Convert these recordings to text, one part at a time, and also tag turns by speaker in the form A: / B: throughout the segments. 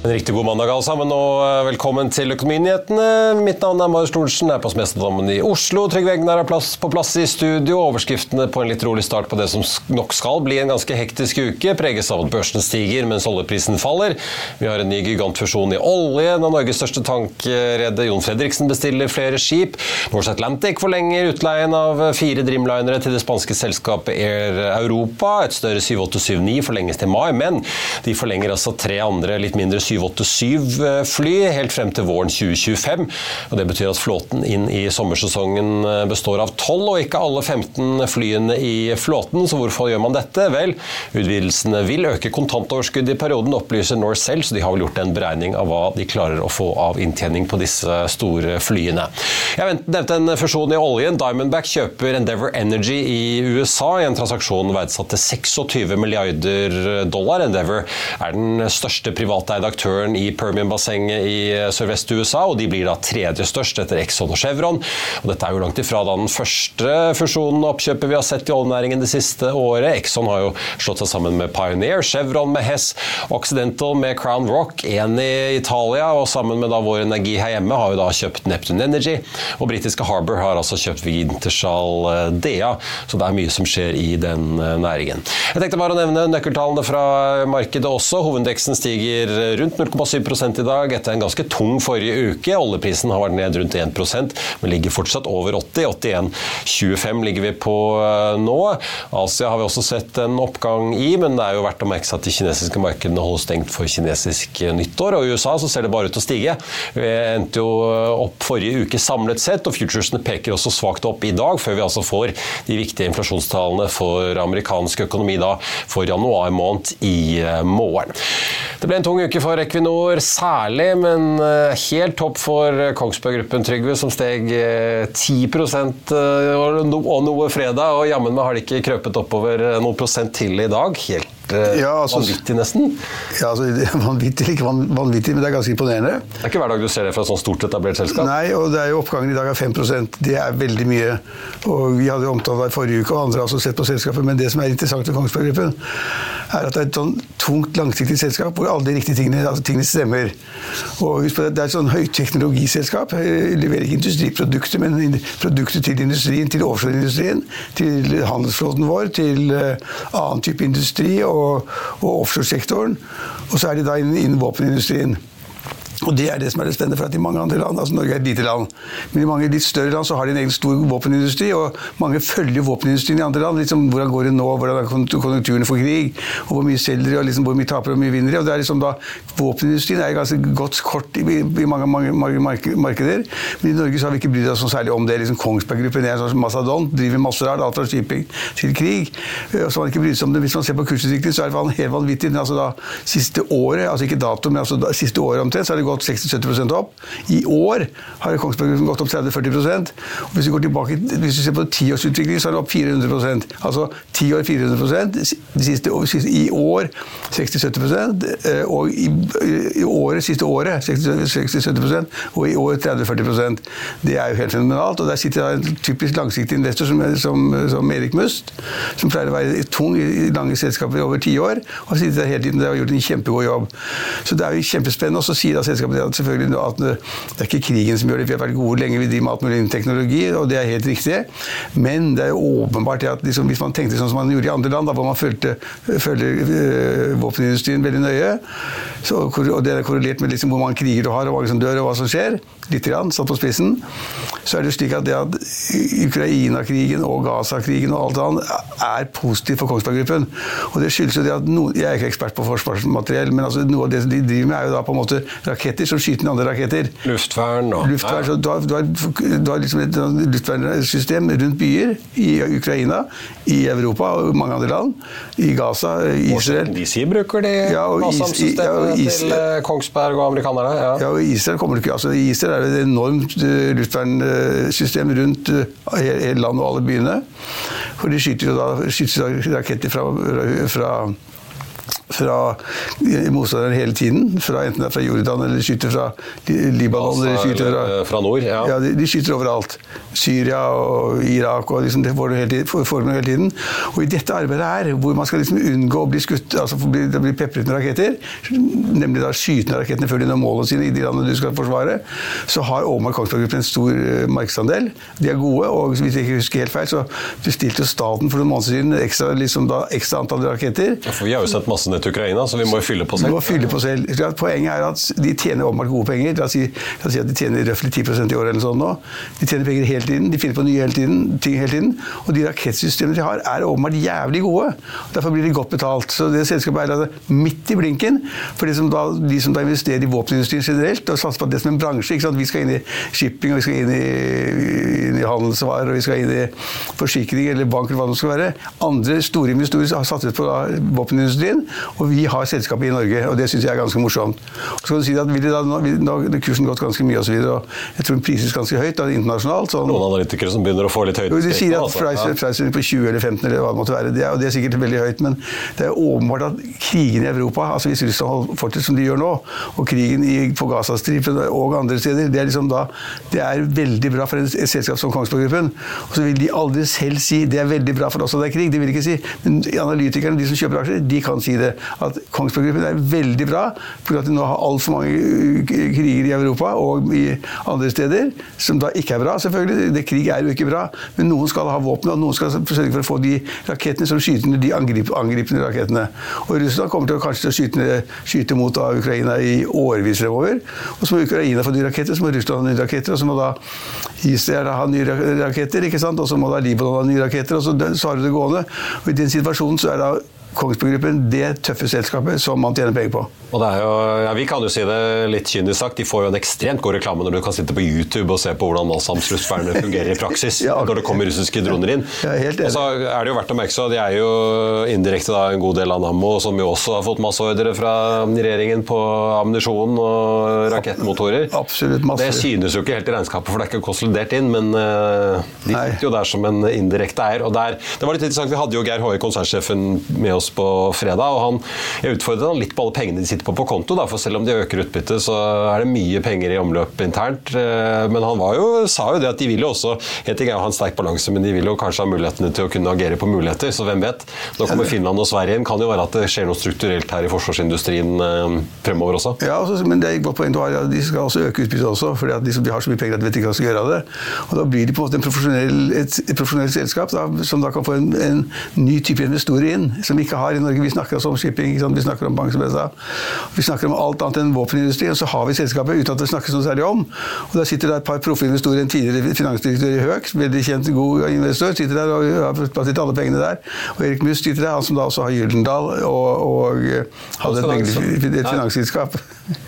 A: En riktig god mandag alle sammen, og eh, velkommen til Økonominyhetene. Mitt navn er Marius Thorensen, er på Smestadammen i Oslo. Trygve Egnar er plass, på plass i studio. Overskriftene på en litt rolig start på det som nok skal bli en ganske hektisk uke, preges av at børsen stiger mens oljeprisen faller. Vi har en ny gigantfusjon i olje. Av Norges største tankredde, Jon Fredriksen, bestiller flere skip. Norse Atlantic forlenger utleien av fire Dreamlinere til det spanske selskapet Air Europa. Et større 7879 forlenges til mai, men de forlenger altså tre andre litt mindre 787-fly helt frem til våren 2025. og Det betyr at flåten inn i sommersesongen eh, består av 12 og ikke alle 15 flyene i flåten. Så hvorfor gjør man dette? Vel, utvidelsene vil øke kontantoverskuddet i perioden, opplyser Norse så de har vel gjort en beregning av hva de klarer å få av inntjening på disse store flyene. Jeg nevnte en fusjon i oljen. Diamondback kjøper Endeavour Energy i USA i en transaksjon verdsatt til 26 milliarder dollar. Endeavour er den største privateide aktøren i Permian-bassenget i sørvest USA, og de blir da tredje størst etter Exxon og Chevron. Og dette er jo langt ifra da den første fusjonen og oppkjøpet vi har sett i oljenæringen det siste året. Exxon har jo slått seg sammen med Pioneer, Chevron med Hess, Occidental med Crown Rock, én i Italia, og sammen med da vår energi her hjemme har jo da kjøpt Neptune Energy, og britiske Harbour har altså kjøpt Wintershall eh, Dea, så det er mye som skjer i den eh, næringen. Jeg tenkte bare å nevne nøkkeltallene fra markedet også. Hovedindeksen stiger rundt 0,7% i dag etter en ganske tung forrige uke. Oljeprisen har vært ned rundt 1% men ligger fortsatt over 80. 81,25 ligger vi på eh, nå. Asia har vi også sett en oppgang i, men det er jo verdt å merke seg at de kinesiske markedene holder stengt for kinesisk nyttår. Og i USA så ser det bare ut til å stige. Vi endte jo opp forrige uke samlet sett, og futuresene peker også svakt opp i dag, før vi altså får de viktige inflasjonstallene for amerikansk økonomi da for januar måned i eh, morgen. Det ble en tung uke for Equinor særlig, men eh, helt topp for Kongsberg Gruppen Trygve, som steg 10 eh, og noe fredag. Og jammen meg har de ikke krøpet oppover noen prosent til i dag. Helt ja, altså, vanvittig, nesten?
B: Ja, altså, vanvittig ikke vanvittig, men det er ganske imponerende.
A: Det er ikke hver dag du ser det fra et sånt stort etablert selskap?
B: Nei, og det er jo oppgangen i dag er 5% Det er veldig mye. Og Vi hadde omtalt det i forrige uke, og andre har også sett på selskapet. Men det som er interessant med Kongsberg Gruppen, er at det er et sånn tungt, langsiktig selskap hvor alle de riktige tingene, altså tingene stemmer. Og husk på Det det er et sånn høyteknologiselskap. Leverer ikke industriprodukter, men produkter til industrien, til offshoreindustrien, til handelsflåten vår, til uh, annen type industri. og og, og offshoresektoren. Og så er de da innen, innen våpenindustrien. Og Det er det som er det spennende, for at i mange andre land, altså Norge er et lite land, men i mange litt større land så har de en egen stor våpenindustri, og mange følger våpenindustrien i andre land. liksom Hvordan går det nå, hvordan er konjunkturene for krig, og hvor mye selger de, og liksom hvor mye taper og hvor mye vinner de. og det er liksom da, Våpenindustrien er ganske godt kort i, i mange, mange, mange, markeder, men i Norge så har vi ikke brydd oss noe særlig om det. liksom Kongsberg Gruppen er en sånn mastodont, driver masse rart, alt fra shipping til krig. og så har man ikke brydd seg om det. Hvis man ser på kursutviklingen, så er det helt vanvittig. altså da Siste året, altså ikke dato, men altså da, siste året omtrent, så har det gått 60-70% opp. I år har Kongsberg gått opp 30-40 og Hvis vi går tilbake, hvis vi ser på tiårsutviklingen, så er det opp 400 Altså ti år 400% de siste, I år 60-70 eh, og i, i, året, siste året 60-70% og i år 30-40% Det er jo helt fenomenalt. og Der sitter en typisk langsiktig investor som, som, som Erik Must, som pleier å være tung i lange selskaper over ti år. og sitter der hele tiden og har gjort en kjempegod jobb. Så det er jo kjempespennende. Og så sier da selskapet Det er selvfølgelig at det er ikke krigen som gjør det. Vi har vært gode lenge, vi driver med alt mulig teknologi, og det er helt riktig. Men det er jo åpenbart at liksom, hvis man tenkte sånn som man gjorde i andre land, da, hvor man følte, følger øh, våpenindustrien veldig nøye, så, og det er korrelert med liksom, hvor mange kriger du har, og hva som dør, og hva som skjer, litt grann, satt på spissen, så er det slik at det at Ukraina-krigen og Gaza-krigen og alt annet er positivt for Kongsberg Gruppen. Og det skyldes jo det at noen, Jeg er ikke ekspert på forsvarsmateriell, men altså, noe av det de driver med, er jo da på en måte raketter som skyter ned andre raketter.
A: Luftvern og
B: Luftvern, så du har, du har, du har liksom et luftvernsystem rundt byer i Ukraina, i Europa og mange andre land. I Gaza, i Israel.
A: DC bruker de
B: Ja,
A: NASAM-systemene
B: ja,
A: til eh, Kongsberg og amerikanerne. Ja.
B: Ja, og Israel kommer det ikke altså I Israel er det et enormt uh, luftvernsystem rundt uh, hele, landet og alle byene. For de skyter da, skyter raketter fra, fra fra motstanderen hele tiden. Fra, enten det er fra Jordan eller skyter fra Libanon. Eller skyter fra,
A: fra nord, ja.
B: ja de, de skyter overalt. Syria og Irak og liksom, det får det hele tiden, hele. Og i dette arbeidet her, hvor man skal liksom unngå å bli skutt, altså bli, blir pepret med raketter, nemlig da skyte ned rakettene før de når målene sine i de landene du skal forsvare, så har Åmar Kongsberg Gruppen en stor eh, markedsandel. De er gode, og hvis jeg ikke husker helt feil, så bestilte jo staten for noen måneder siden ekstra, liksom da, ekstra antall raketter.
A: Ja, For vi har jo sett masse til Ukraina, så vi må jo fylle på
B: selv.
A: selv.
B: må fylle på selv. Poenget er at de tjener åpenbart gode penger. La oss si, la oss si at de tjener røftlig 10% i året eller sånn nå. De tjener penger hele tiden, de finner på nye hele tiden, ting hele tiden. Og de rakettsystemene de har, er åpenbart jævlig gode. Derfor blir de godt betalt. Så det selskapet er altså midt i blinken for de som da, de som da investerer i våpenindustrien generelt, og satser på det som en bransje. Ikke sant? Vi skal inn i shipping, og vi skal inn i, inn i handelsvarer, og vi skal inn i forsikring eller bank eller hva det skal være. Andre store investorer har satset på våpenindustrien, og vi har selskapet i Norge, og det syns jeg er ganske morsomt. Og så kan du si at da, nå nå har kursen gått ganske mye og så og jeg tror den prises ganske høyt da, internasjonalt. Sånn,
A: Noen analytikere som begynner å få litt høyt
B: de sier at
A: altså.
B: price,
A: Ja.
B: er på 20 eller 15 eller hva det måtte være. Det er, og det er sikkert veldig høyt, men det er åpenbart at krigen i Europa, altså hvis Russland fortsetter som de gjør nå, og krigen i, på Gazastripen og andre steder, det er liksom da det er veldig bra for et, et selskap som Kongsberg Gruppen. Og så vil de aldri selv si det er veldig bra for oss at det er krig. Det vil ikke si. Men analytikerne, de som kjøper aksjer, de kan si det. At Kongsberg Gruppen er veldig bra fordi at de nå har altfor mange uh, kriger i Europa og i andre steder, som da ikke er bra, selvfølgelig. Det, krig er jo ikke bra. Men noen skal ha våpen, og noen skal sørge for å få de rakettene som skyter ned de angrip, angripende rakettene. Og Russland kommer til å kanskje til å skyte, skyte mot da Ukraina i årevis fremover. Og så må Ukraina få nye raketter, så må Russland ha nye raketter, og så må da Israel ha nye raketter, ikke sant? og så må da Libanon ha nye raketter, og så har du det gående. Og i den situasjonen så er da Kongsberg Gruppen det tøffe selskapet som man tjener penger på.
A: Og det er jo, ja, Vi kan jo si det litt kynisk sagt, de får jo en ekstremt god reklame når du kan sitte på YouTube og se på hvordan luftvern fungerer i praksis
B: Ja.
A: når det kommer russiske droner inn.
B: Ja, helt enig.
A: og så er det jo verdt å merke seg at de er jo indirekte da en god del av Nammo, som jo også har fått masse ordre fra regjeringen på ammunisjon og rakettmotorer.
B: Absolutt masse.
A: Det synes jo ikke helt i regnskapet, for det er ikke konsolidert inn, men uh, de sitter jo der som en indirekte eier. og der, Det var litt interessant, Vi hadde jo Geir Håøy, konsernsjefen, med oss på fredag. og han, Jeg utfordret han litt på alle pengene de sitter på på konto. Da, for Selv om de øker utbyttet, så er det mye penger i omløp internt. eh, Men han var jo, sa jo det at de vil jo også helt ikke ha en sterk balanse, men de vil jo kanskje ha mulighetene til å kunne agere på muligheter. Så hvem vet? Nå kommer Finland og Sverige inn. Kan jo være at det skjer noe strukturelt her i forsvarsindustrien eh, fremover også.
B: Ja, altså, men det er et godt poeng du de skal også øke utbyttet også, fordi at de har så mye penger at de vet ikke hva de skal gjøre av det. Og da blir de på en måte en profesjonell, et, et profesjonelt selskap da, som da kan få en, en ny type investorer inn, som vi ikke har i Norge. Vi snakker også om shipping, vi snakker om bank, som jeg sa. Vi snakker om alt annet enn våpenindustri, og så har vi selskapet uten at det snakkes noe særlig om. Og der sitter det et par proffe investorer, en tidligere finansdirektør i Høk, veldig kjent, god investor, sitter der og har plassert alle pengene der. Og Erik Must sitter der, han som da også har Gyldendal og, og eh, hadde et, et finansselskap.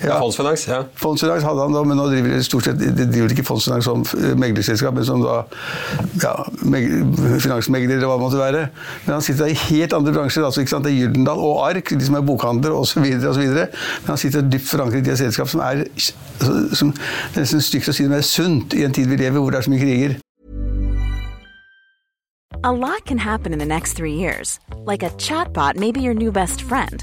A: Ja. Fondsfinans, ja.
B: Fondsfinans hadde han da, men nå driver det stort sett de driver ikke Fondsfinans som meglerselskap, men som da ja, meg, finansmegler eller hva det måtte være. Men han sitter da i helt andre bransjer. Altså ikke sant, Det er Gyldendal og Ark, de som er bokhandler osv. Men han sitter dypt forankret i et selskap som er som, Det er nesten stygt å si det, men sunt i en tid vi lever hvor det er så mye kriger.
C: A lot can happen in the next three years. Like a chatbot may be your new best friend.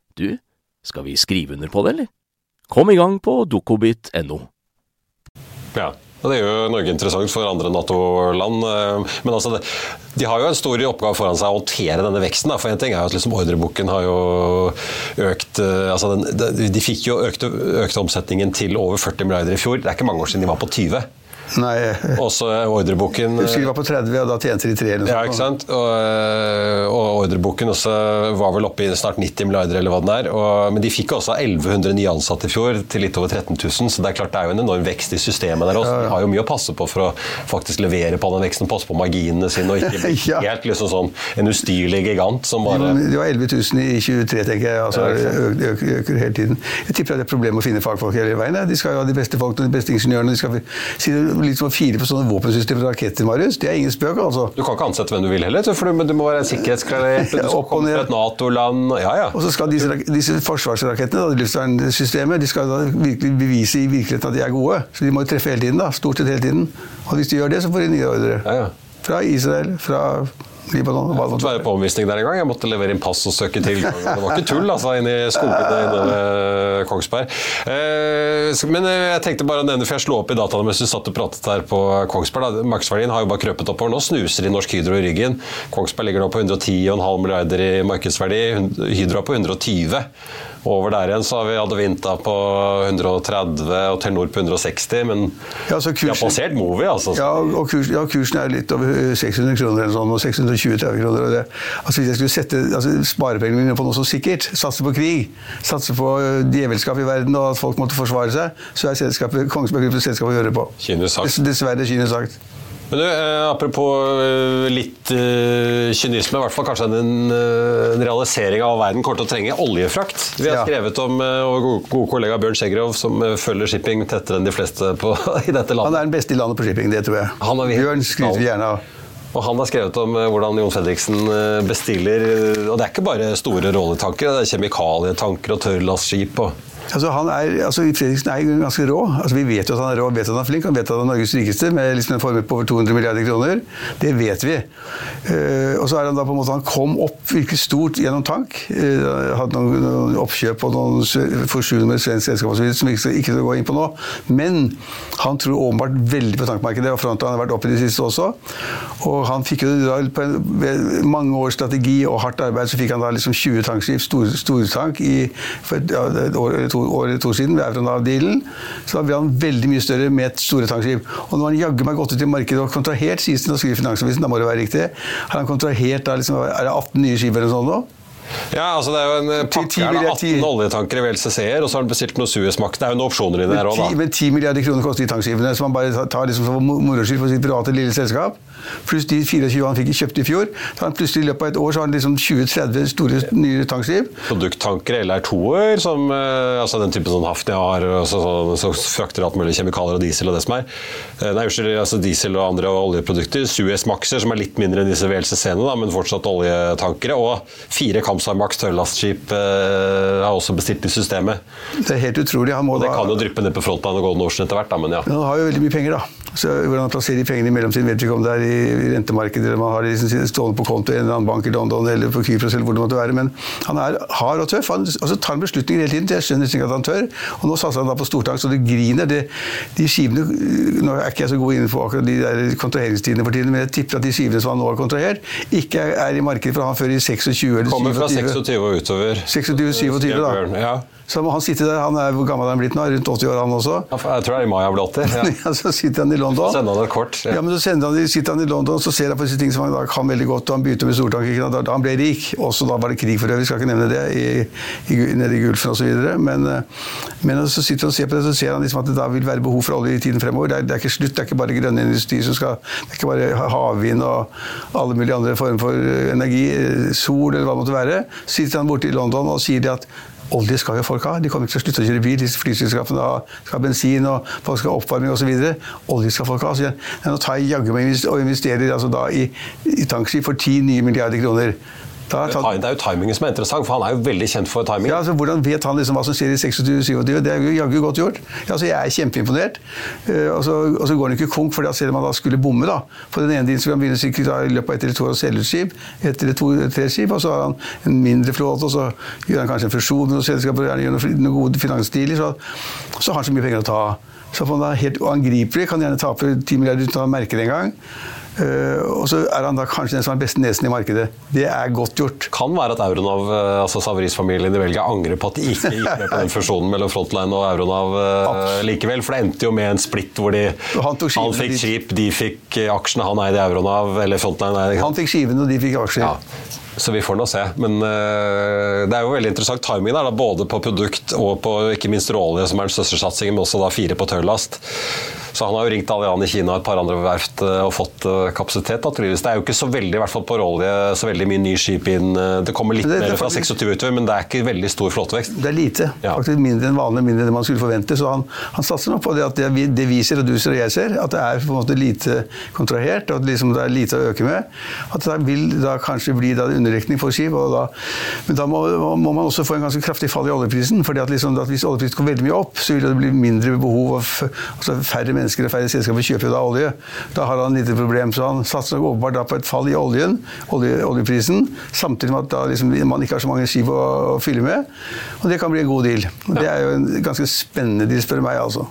D: du, skal vi skrive under på det, eller? Kom i gang på dokobit.no.
A: Ja. Det gjør Norge interessant for andre Nato-land. Men altså, de har jo en stor oppgave foran seg å håndtere denne veksten. For en ting er jo at liksom ordreboken har jo økt altså den, De fikk jo økte, økte omsetningen til over 40 milliarder i fjor. Det er ikke mange år siden de var på 20.
B: Nei.
A: Også ordreboken
B: Jeg husker de var på 30, og da tjente de 3 eller noe
A: Ja, ikke sant. Og, og ordreboken også var vel oppe i snart 90 milliarder, eller hva den er. Og, men de fikk også 1100 nye ansatte i fjor, til litt over 13 000. Så det er klart det er jo en enorm vekst i systemet der også. De har jo mye å passe på for å faktisk levere på den veksten, passe på marginene sine, og ikke bli
B: Ja.
A: helt liksom sånn en ustyrlig gigant som bare
B: De var 11 000 i 23, tenker jeg. Altså,
A: Ja,
B: øker, øker, hele tiden. Jeg tipper at det er et problem å finne fagfolk hele veien. De skal jo ha de beste folkene, de beste ingeniørene. De skal si det litt som å fire på sånne våpensystemer og raketter, Marius. Det er ingen spøk, altså.
A: Du kan ikke ansette hvem du vil heller, for du, men du må være sikkerhetsklarert, du skal komme fra et Nato-land Ja, ja.
B: Og så skal disse, disse forsvarsrakettene, luftvernsystemet, de skal da virkelig bevise i virkeligheten at de er gode. Så de må jo treffe hele tiden, da. Stort sett hele tiden. Og hvis de gjør det, så får de nye ordre.
A: Ja, ja.
B: Fra Israel, fra Libanon hva det
A: være på omvisning der en gang. Jeg måtte levere inn pass og søke tilgang. Det var ikke tull altså, inne i skogene inne ved Kongsberg. Eh, men eh, jeg tenkte bare å nevne, for jeg slo opp i dataene mens du satt og pratet her på Kongsberg. Markedsverdien har jo bare krøpet oppover. Nå snuser de Norsk Hydro i ryggen. Kongsberg ligger nå på 110,5 milliarder i markedsverdi. Hydro er på 120. Over der igjen så har vi Adevinta på 130 og Telenor på 160, men
B: Ja, kursen,
A: de har passert Movi, altså.
B: Ja, og kursen, ja, kursen er litt over eh, 600 kroner eller sånn, og 620-30 kroner. Og det. Altså, hvis jeg skulle sette altså, sparepengene mine på noe så sikkert, satse på krig, satse på eh, djevelskap i verden og at folk måtte forsvare seg, så er selskapet, Kongsberg Gruppens selskap å høre på. Dessverre kynisk sagt.
A: Men du, eh, apropos eh, litt eh, kynisme, i hvert fall kanskje en, en realisering av verden kommer til å trenge oljefrakt. Vi har
B: Ja.
A: skrevet om og god, kollega Bjørn Skjeggerov, som følger shipping tettere enn de fleste på, i dette landet.
B: Han er den beste i landet på shipping, det tror jeg.
A: Han er vi-
B: Bjørn skryter vi gjerne av.
A: Og han har skrevet om eh, hvordan Jon Fredriksen eh, bestiller eh, Og det er ikke bare store rolletanker, det er kjemikalietanker og tørrlastskip.
B: Altså, han er, altså, Fredriksen er ganske rå. Altså, vi vet jo at han er rå, vet at han er flink. Han vet at han er Norges rikeste med liksom en formue på over 200 milliarder kroner. Det vet vi. Uh, og så er han da på en måte, han kom opp virkelig stort gjennom tank. Uh, hadde noen, noen oppkjøp og noen sø- med svensk selskap osv. som vi ikke ikke skal gå inn på nå. Men han tror åpenbart veldig på tankmarkedet, og Frontline har vært oppe i det siste også. Og han fikk jo da på en, mange års strategi og hardt arbeid, så fikk han da liksom 20 tankskip, store tank, i, for ja, et år, eller to, år eller to siden av dealen, Så da han veldig mye større med et store tankskip. Og nå har han jaggu meg gått ut i markedet og kontrahert, sies det, nå skriver Finansavisen, da må det være riktig, har han kontrahert da liksom, er det 18 nye skip eller noe sånt nå?
A: Ja, altså det er jo en eh, pakke her, 18 oljetankere ved LCC-er, og så har han bestilt noe Suezmax. Det er jo noen opsjoner i det her òg, da.
B: Men 10 milliarder kroner koster de tankskipene, som han bare tar- liksom for moro skyld for sitt private lille selskap. Pluss de 24 han fikk kjøpt i fjor. Så han plutselig i løpet av et år så har han liksom 20-30 store nye tankskip.
A: Produkttankere eller R2-er, som eh, altså den typen sånn Hafnia har, som så, så, så frakter alt mulig kjemikalier og diesel og det som er. Eh, Nei, unnskyld, altså diesel og andre oljeprodukter. Suez Maxer, som er litt mindre enn disse WLCC-ene, men fortsatt oljetankere. Og fire Kamsar Max tørrlastskip eh, har også bestilt i systemet.
B: Det er helt utrolig. Han må
A: Og det
B: da,
A: kan jo dryppe ned på Frontline og Golden Ocean etter hvert, da, men ja.
B: men han har jo veldig mye penger, da. Så Hvordan han plasserer pengene i mellomtiden, vet vi ikke om det er i rentemarkedet eller man har det liksom stående på konto i en eller annen bank i London eller på Kypros eller hvor det måtte være. Men han er hard og tøff. Han altså, tar han beslutninger hele tiden. Jeg skjønner ikke at han tør. Og nå satser han da på stortak, så det griner. Det, de skivene Nå er ikke jeg så god inne på akkurat de der kontraheringstidene for tiden, men jeg tipper at de skivene som han nå har kontrahert, ikke er, i markedet for han før i 26 eller 27.
A: Kommer fra 26 og utover.
B: 26-27 da.
A: Ja.
B: Så må han sitte der. Han er, hvor gammel er han blitt nå? Rundt 80 år, han også?
A: Jeg tror det er i mai han blir 80. Ja.
B: Ja, så sitter han i London.
A: Sende han et kort.
B: Ja, men så han, sitter han i London så ser han på disse ting som han da kan veldig godt. og Han begynte med stortank da, da han ble rik. Også da var det krig for øvrig, skal ikke nevne det, i, i, nede i Gulfen osv. Men, eh, men så sitter han og ser på det, så ser han liksom at det da vil være behov for olje i tiden fremover. Det er, det er ikke slutt, det er ikke bare grønn industri som skal Det er ikke bare havvind og alle mulige andre former for eh, energi, eh, sol eller hva det måtte være. Så sitter han borte i London og sier det at Olje skal jo folk ha. De kommer ikke til å slutte å kjøre bil. Flyselskapene skal ha bensin, og folk skal ha oppvarming osv. Olje skal folk ha. Så jeg, nå tar jeg jaggu meg og investerer altså da i, i tankskip for 10 nye milliarder kroner. Da
A: Det er jo timingen som er interessant, for han er jo veldig kjent for timing.
B: ja, altså, Hvordan vet han liksom hva som skjer i 26-27? Det er jo jaggu godt gjort. Ja, altså, jeg er kjempeimponert. Uh, og, så, og så går han ikke konk, for selv om han da skulle bomme da, på den ene tiden, skulle han begynne sikkert da, i løpet av ett eller to år å selge ut skip, ett eller to tre skip, og så har han en mindre flåte, og så gjør han kanskje en fusjon med noen selskaper, gjerne gjør noen, noen gode finansdealer, så, så har han så mye penger å ta Så får han da helt uangripelig, kan gjerne tape 10 milliarder uten å merke det engang. Eh, og så er han da kanskje den som har den beste nesen i markedet. Det er godt gjort.
A: Kan være at Euronov, eh, altså Savaris-familien i Belgia, angrer på at de ikke gikk med på den fusjonen mellom Frontline og Euronov eh, likevel. For det endte jo med en splitt hvor de,
B: han, han
A: fikk skip, de fikk aksjene, han eide Euronav, eller Frontline eide
B: Han fikk skivene, og de fikk aksjer.
A: Ja, så vi får nå se. Men uh, det er jo veldig interessant timing der, da, både på produkt og på ikke minst råolje, som er den største satsingen, men også da fire på tørrlast. Så han har jo ringt Alian i Kina og et par andre verft eh, og fått eh, kapasitet. naturligvis. Det er jo ikke så veldig, i hvert fall på råolje, så veldig mye nye skip inn. Det kommer litt
B: er
A: mer fra 26 utover, men det er ikke veldig stor flåtevekst.
B: Det er lite.
A: Ja.
B: Faktisk mindre enn vanlig, mindre enn man skulle forvente. Så han, han satser nok på det at det, vi, det vi ser, og du ser og jeg ser, at det er på en måte lite kontrahert, og at liksom det er lite å øke med. At det vil da kanskje bli da underdekning for skip. Da, men da må, må man også få en ganske kraftig fall i oljeprisen. fordi at, liksom, at Hvis oljeprisen går veldig mye opp, så vil det bli mindre behov altså færre mennesker og færre selskaper kjøper jo da olje. Da har han lite problem, så han satser åpenbart da på et fall i oljen, olje, oljeprisen, samtidig med at da liksom man ikke har så mange skip å, å fylle med. Og det kan bli en god deal. Og Det er jo en ganske spennende deal, spør du meg. altså.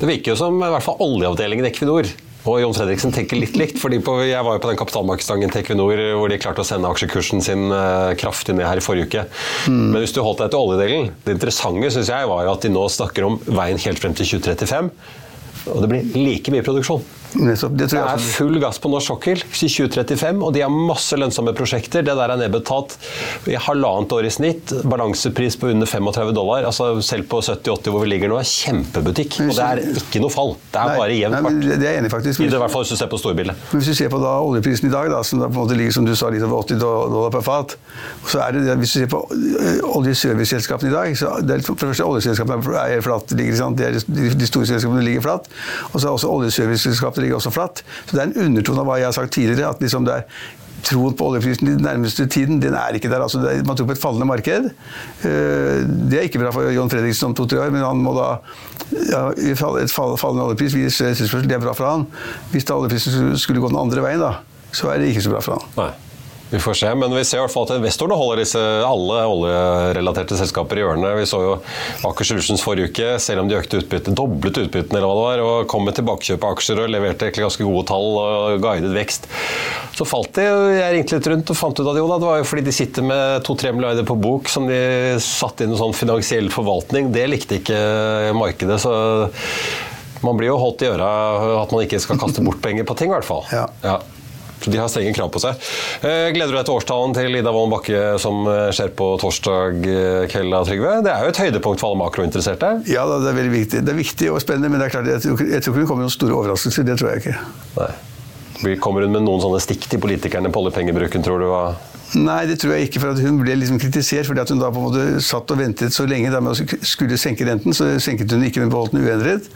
A: Det virker jo som i hvert fall oljeavdelingen i Equinor og Jon Fredriksen tenker litt likt. fordi på, Jeg var jo på den kapitalmarkedsdagen til Equinor hvor de klarte å sende aksjekursen sin uh, kraftig ned her i forrige uke. Men hvis du holdt deg til oljedelen Det interessante synes jeg var jo at de nå snakker om veien helt frem til 2035. Og det blir like mye produksjon.
B: Det
A: Det er full gass på norsk sokkel i 2035, og de har masse lønnsomme prosjekter. Det der er nedbetalt i halvannet år i snitt. Balansepris på under 35 dollar. altså Selv på 70-80 hvor vi ligger nå, er kjempebutikk. Og det er ikke noe fall. Det er
B: Nei,
A: bare jevnt
B: nei,
A: fart.
B: Det er jeg enig faktisk.
A: I det, hvert fall hvis du ser på storbildet.
B: Men hvis du ser på da oljeprisen i dag, da, som da på en måte ligger som du sa, litt over 80 dollar per fat så er det, Hvis du ser på øh, oljeserviceselskapene i dag så det er, For det første, oljeselskapene er flatt. Ligger, sant? Det de, de store selskapene ligger flatt. Og så er også oljeserviceselskapene ligger også flatt. Så det er en undertone av hva jeg har sagt tidligere. at liksom det er Troen på oljeprisen den nærmeste tiden den er ikke der. altså er, Man tror på et fallende marked. Eh, Det er ikke bra for John Fredriksen om to-tre år, men han må da ja, Et fallende oljepris hvis det er bra for han. Hvis da oljeprisen skulle gå den andre veien, da, så er det ikke så bra for han.
A: Nei. Vi får se, men vi ser i hvert fall at investorene holder disse alle oljerelaterte selskaper i ørene. Vi så jo Aker Solutions forrige uke, selv om de økte utbyttet, doblet utbyttene eller hva det var, og kom med tilbakekjøp av aksjer og leverte egentlig ganske gode tall og guidet vekst. Så falt de, jeg ringte litt rundt og fant ut at jo da, det var jo fordi de sitter med 2-3 milliarder på bok som de satte inn i sånn finansiell forvaltning. Det likte ikke markedet, så man blir jo holdt i øra at man ikke skal kaste bort penger på ting, i hvert fall.
B: Ja.
A: De har strenge krav på seg. Eh, Gleder du deg til årstalen til Ida Wolden Bakke som eh, skjer på torsdag eh, kveld Trygve? Det er jo et høydepunkt for alle makrointeresserte.
B: Ja, det er veldig viktig. Det er viktig og spennende, men det er klart, jeg tror, jeg tror ikke det kommer noen store overraskelser. Det tror jeg ikke.
A: Nei. Kommer hun med noen sånne stikk til politikerne på oljepengebruken, tror du?
B: Nei, det tror jeg ikke, for at hun ble liksom kritisert fordi at hun da på en måte satt og ventet så lenge da med å skulle senke renten, så senket hun ikke, men beholdt den uendret.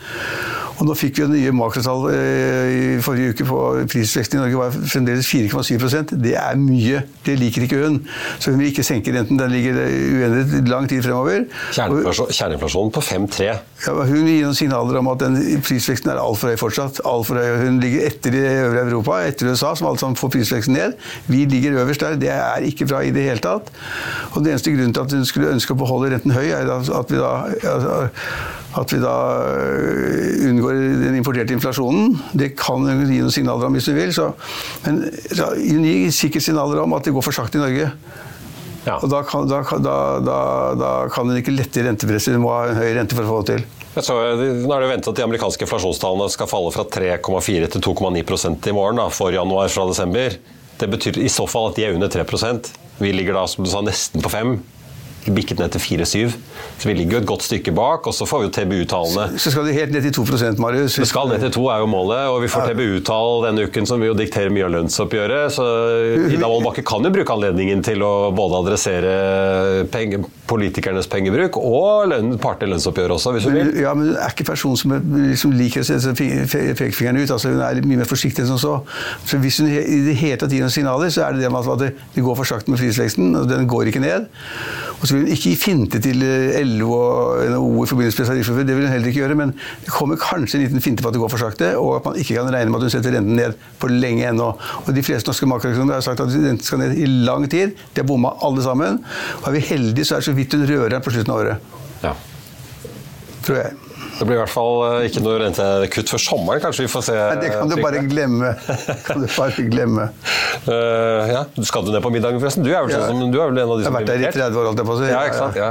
B: Og nå fikk vi nye makrotall eh, i forrige uke på prisveksten i Norge var fremdeles 4,7% Det er mye. Det liker ikke hun. Så hun vil ikke senke renten. Den ligger uendret lang tid fremover.
A: Kjerneinflasjonen på 5,3.
B: Ja, hun gir noen signaler om at den prisveksten er altfor høy fortsatt. Alt for høy. Hun ligger etter i øvrige Europa, etter USA, som alle sammen får prisveksten ned. Vi ligger øverst der. Det er ikke bra i det hele tatt. Og den eneste grunnen til at hun skulle ønske å beholde renten høy, er at vi da at vi da øh, unngår den importerte inflasjonen. Det kan gi noen signaler om hvis du vil. Så, men hun gir sikkert signaler om at det går for sakte i Norge. Ja. Og da kan, da, da, da kan, hun ikke lette rentepresset, hun må ha en høy rente for å få det til.
A: Så, nå er det ventet at De amerikanske inflasjonstallene skal falle fra 3,4 til 2,9% i morgen da, for januar fra desember. Det betyr i så fall at de er under 3% Vi ligger da som du sa, nesten på 5 bikket ned til 4,7. Så vi ligger jo et godt stykke bak, og så får vi jo TBU-tallene.
B: Så skal du helt ned til 2% Marius?
A: Det skal ned til 2 er jo målet, og vi får TBU-tall denne uken som vil jo diktere mye av lønnsoppgjøret. Så Ida Wolden kan jo bruke anledningen til å både adressere penge, politikernes pengebruk og lønn, partene lønnsoppgjør også, hvis hun vil.
B: Ja, men hun er ikke person som liksom liker å sette pekefingeren ut. altså Hun er mye mer forsiktig enn som så. Så hvis hun i det hele tatt gir noen signaler, så er det det med at det går for sakte med prisveksten, og den går ikke ned. Og så vil hun ikke gi finte til eh, LO og NHO i forbindelse med tariffer. Det vil hun heller ikke gjøre, men det kommer kanskje en liten finte på at det går for sakte, og at man ikke kan regne med at hun setter renten ned for lenge ennå. Og De fleste norske makroøkonomer har sagt at renten skal ned i lang tid. De har bomma alle sammen. Og er vi heldige, så er det så vidt hun rører på slutten av året. Ja. Tror jeg.
A: Det blir i hvert fall eh, ikke noe rentekutt før sommeren, kanskje vi får se?
B: Nei, det kan du bare glemme. kan du bare glemme.
A: Uh, ja. Skal du ned på middagen, forresten? Du er vel, ja. sånn, du er vel en av de
B: som
A: har
B: vært der i 30 år, holdt jeg på å si.
A: Ja, ikke sant? Ja.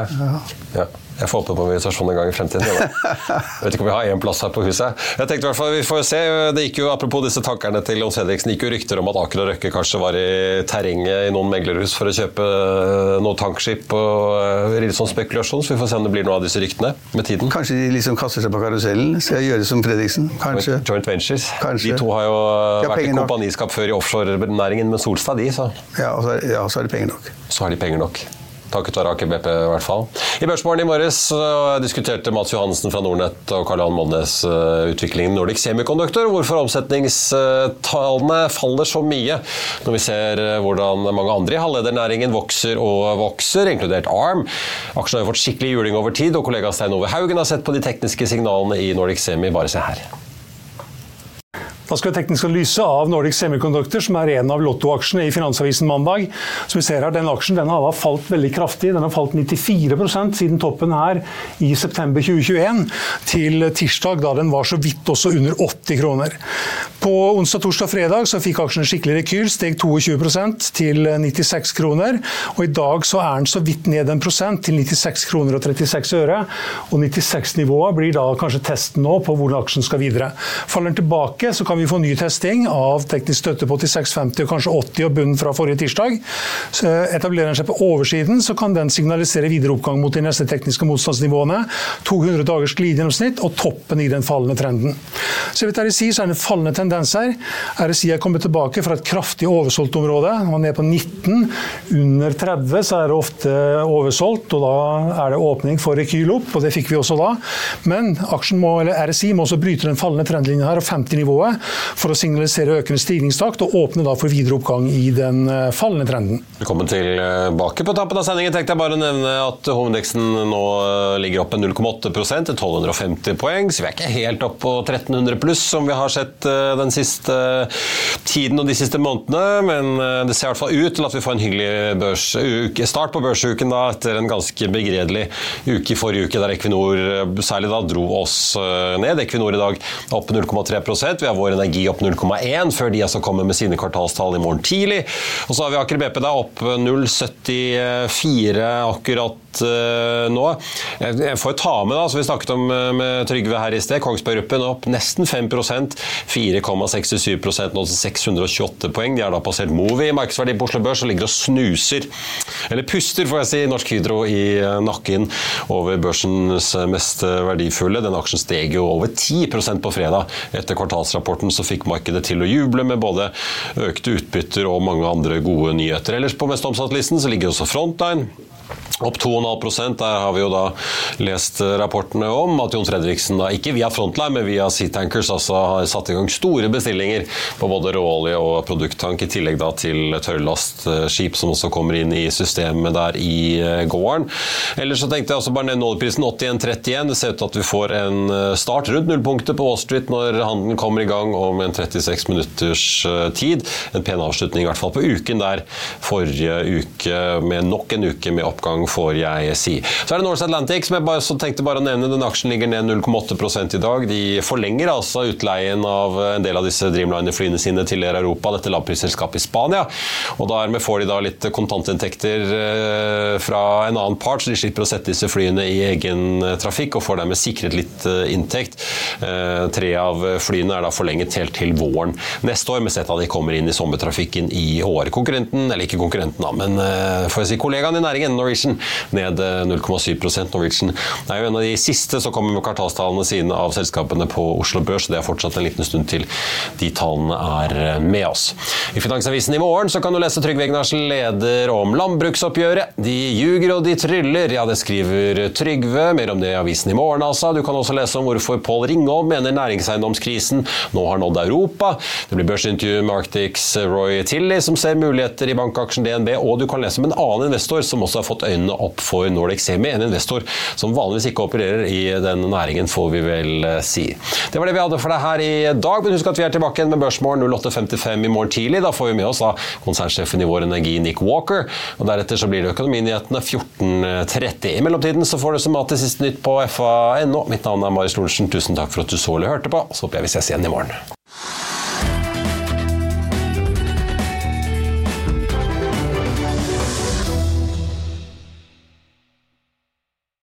A: ja. Jeg får håpe på invitasjon en gang i fremtiden. Jeg vet ikke om vi har én plass her på huset. Jeg tenkte i hvert fall, vi får se. Det gikk jo, Apropos disse tankerne til Jons Fredriksen gikk jo rykter om at Aker og Røkke kanskje var i terrenget i noen meglerhus for å kjøpe eh, noe tankskip og litt sånn spekulasjon. Så vi får se om det blir noe av disse ryktene med tiden.
B: Kanskje de liksom kaster seg på karusellen? Skal jeg gjøre som Fredriksen? Kanskje.
A: Joint Ventures. Kanskje. De to har jo ja, vært i kompaniskap før i offshorenæringen med Solstad, de, så.
B: Ja, og så, ja, så har de penger nok.
A: Så har de penger nok takket være Aker BP i hvert fall. I Børsmorgen i morges diskuterte Mats Johansen fra Nordnett og Karl Johan Molnes eh, utviklingen Nordic Semiconductor, hvorfor omsetningstallene faller så mye. Når vi ser eh, hvordan mange andre i halvledernæringen vokser og vokser, inkludert ARM. Aksjene har fått skikkelig juling over tid, og kollega Stein Ove Haugen har sett på de tekniske signalene i Nordic Semi. Bare se her.
E: Da skal vi teknisk analyse av Nordic Semiconductor, som er en av lottoaksjene i Finansavisen mandag. Som vi ser her, Den aksjen den har falt veldig kraftig. Den har falt 94% siden toppen her i september 2021 til tirsdag, da den var så vidt også under 80 kroner. På onsdag, torsdag og fredag så fikk aksjen skikkelig rekyl, steg 22% til 96 kroner. Og i dag så er den så vidt ned en prosent til 96 kroner og 36 øre. Og 96-nivået blir da kanskje testen nå på hvordan aksjen skal videre. Faller den tilbake, så kan kan vi få ny testing av teknisk støtte på 8650 og kanskje 80 og bunnen fra forrige tirsdag. Så etablerer den seg på oversiden, så kan den signalisere videre oppgang mot de neste tekniske motstandsnivåene. 200 dagers glidegjennomsnitt og toppen i den fallende trenden. Så vidt RSI så er det fallende tendenser. RSI er kommet tilbake fra et kraftig oversolgt område. Man er på 19. Under 30 så er det ofte oversolgt, og da er det åpning for rekyl opp, og det fikk vi også da. Men aksjen må, eller RSI må også bryte den fallende trendlinjen her og 50-nivået for å signalisere økende stigningstakt og åpne da for videre oppgang i den eh, fallende trenden.
A: Velkommen tilbake. På tappen av sendingen tenkte jeg bare å nevne at hovedindeksen nå eh, ligger opp med 0,8 til 1250 poeng, så vi er ikke helt opp på 1300 pluss som vi har sett eh, den siste tiden og de siste månedene, men det ser i hvert fall ut til at vi får en hyggelig børs, start på børsuken da, etter en ganske begredelig uke i forrige uke der Equinor særlig da dro oss ned. Equinor i dag opp 0,3% Vi har vår Energi opp 0,1 før de altså kommer med sine kvartalstall i morgen tidlig. Og så har vi Aker BP da opp 0,74 akkurat uh, nå. Jeg får ta med, da, som vi snakket om uh, med Trygve her i sted, Kongsberg Gruppen opp nesten 5 4,67 nå til 628 poeng. De har da passert Movi i markedsverdi på Oslo Børs og ligger og snuser, eller puster, får jeg si, Norsk Hydro i uh, nakken over børsens mest verdifulle. Den aksjen steg jo over 10% på fredag etter kvartalsrapporten, så fikk markedet til å juble med både økte utbytter og mange andre gode nyheter. Ellers på mest omsatt-listen så ligger også Frontline Opp 2,5% Der har vi jo da lest rapportene om at Jon Fredriksen, da, ikke via Frontline, men via Seatankers, altså har satt i gang store bestillinger på både råolje og produkttank, i tillegg da til tørrlastskip som også kommer inn i systemet der i eh, gården. Ellers så tenkte jeg også bare nevne oljeprisen 81,31. Det ser ut til at vi får en eh, start rundt nullpunktet på Wall Street når handelen kommer i gang om en 36 minutters eh, tid. En pen avslutning i hvert fall på uken der forrige uke med nok en uke med oppgang får jeg si. Så er det Norse Atlantic, som jeg bare, tenkte bare å nevne. Den aksjen ligger ned 0,8 i dag. De forlenger altså utleien av en del av disse Dreamliner-flyene sine til Air Europa, dette lavprisselskapet i Spania. Og dermed får de da litt kontantinntekter eh, fra en annen part, så de slipper å sette disse flyene i egen eh, trafikk, og får dermed sikret litt eh, inntekt. Tre av flyene er da forlenget helt til våren neste år, mens et av de kommer inn i sommertrafikken i år. Konkurrenten, eller ikke konkurrenten, da, men får jeg si kollegaen i næringen, Norwegian, ned 0,7 eh, Norwegian det er jo en av de siste som kommer med kvartalstallene sine av selskapene på Oslo Børs. Det er fortsatt en liten stund til de tallene er eh, med oss. I Finansavisen i morgen så kan du lese Trygve Egnars leder om landbruksoppgjøret. De ljuger og de tryller. Ja, det skriver Trygve. Mer om det i avisen i morgen, altså. Du kan også lese om hvorfor Pål Ringholm mener næringseiendomskrisen nå har nådd Europa. Det blir børsintervju med Arctics Roy Tilly, som ser muligheter i bankaksjen DNB, og du kan lese om en annen investor som også har fått øynene øynene opp for Nordic Semi, en investor som vanligvis ikke opererer i den næringen, får vi vel eh, si. Det var det vi hadde for deg her i dag, men husk at vi er tilbake igjen med Børsmorgen 08.55 i morgen tidlig. Da får vi med oss da konsernsjefen i Vår Energi, Nick Walker, og deretter så blir det Økonominyhetene 14.30. I mellomtiden så får du som alltid siste nytt på fa.no. Mitt navn er Marius Lorentzen, tusen takk for at du så eller hørte på, så håper jeg vi ses igjen i morgen.